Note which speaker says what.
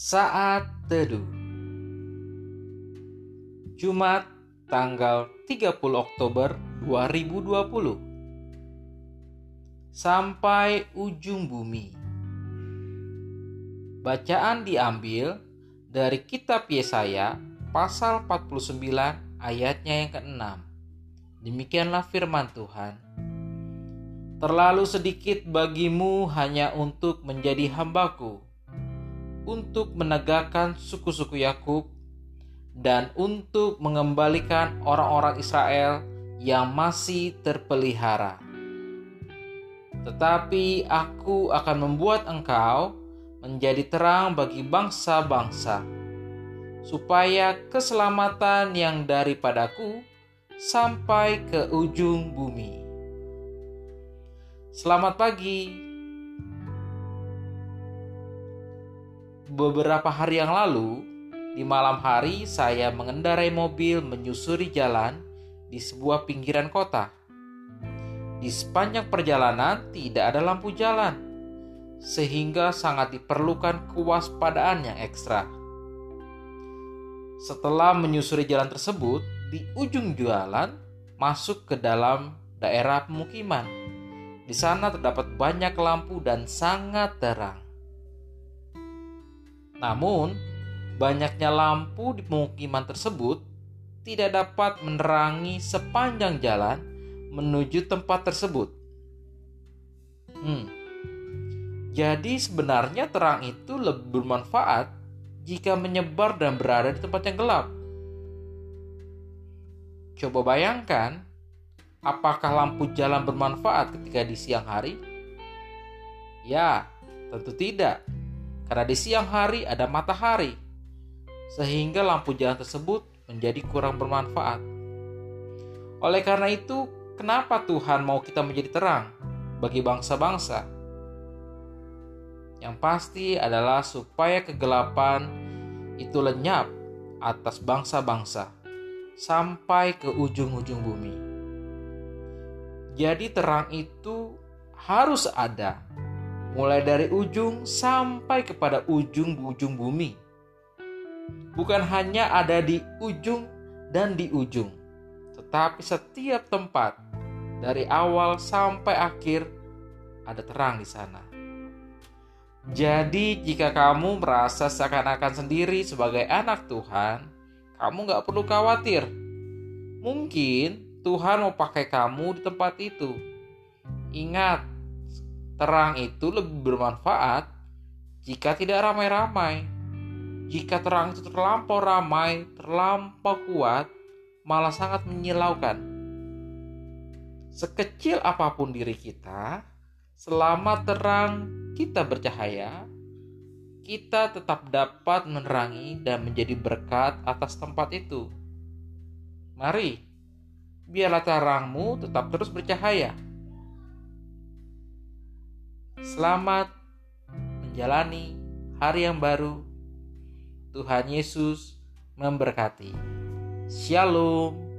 Speaker 1: Saat Teduh. Jumat tanggal 30 Oktober 2020 Sampai ujung bumi. Bacaan diambil dari kitab Yesaya pasal 49 ayatnya yang ke-6 Demikianlah firman Tuhan. Terlalu sedikit bagimu hanya untuk menjadi hambaku untuk menegakkan suku-suku Yakub dan untuk mengembalikan orang-orang Israel yang masih terpelihara. Tetapi aku akan membuat engkau menjadi terang bagi bangsa-bangsa, supaya keselamatan yang daripadaku sampai ke ujung bumi. Selamat pagi, Beberapa hari yang lalu, di malam hari saya mengendarai mobil menyusuri jalan di sebuah pinggiran kota. Di sepanjang perjalanan tidak ada lampu jalan, sehingga sangat diperlukan kewaspadaan yang ekstra. Setelah menyusuri jalan tersebut, di ujung jalan masuk ke dalam daerah pemukiman. Di sana terdapat banyak lampu dan sangat terang. Namun, banyaknya lampu di pemukiman tersebut tidak dapat menerangi sepanjang jalan menuju tempat tersebut. Hmm. Jadi sebenarnya terang itu lebih bermanfaat jika menyebar dan berada di tempat yang gelap. Coba bayangkan, apakah lampu jalan bermanfaat ketika di siang hari? Ya, tentu tidak karena di siang hari ada matahari, sehingga lampu jalan tersebut menjadi kurang bermanfaat. Oleh karena itu, kenapa Tuhan mau kita menjadi terang bagi bangsa-bangsa? Yang pasti adalah supaya kegelapan itu lenyap atas bangsa-bangsa sampai ke ujung-ujung bumi. Jadi terang itu harus ada mulai dari ujung sampai kepada ujung-ujung bumi. Bukan hanya ada di ujung dan di ujung, tetapi setiap tempat dari awal sampai akhir ada terang di sana. Jadi jika kamu merasa seakan-akan sendiri sebagai anak Tuhan, kamu nggak perlu khawatir. Mungkin Tuhan mau pakai kamu di tempat itu. Ingat, Terang itu lebih bermanfaat jika tidak ramai-ramai. Jika terang itu terlampau ramai, terlampau kuat, malah sangat menyilaukan. Sekecil apa pun diri kita, selama terang kita bercahaya, kita tetap dapat menerangi dan menjadi berkat atas tempat itu. Mari, biarlah terangmu tetap terus bercahaya Selamat menjalani hari yang baru. Tuhan Yesus memberkati. Shalom.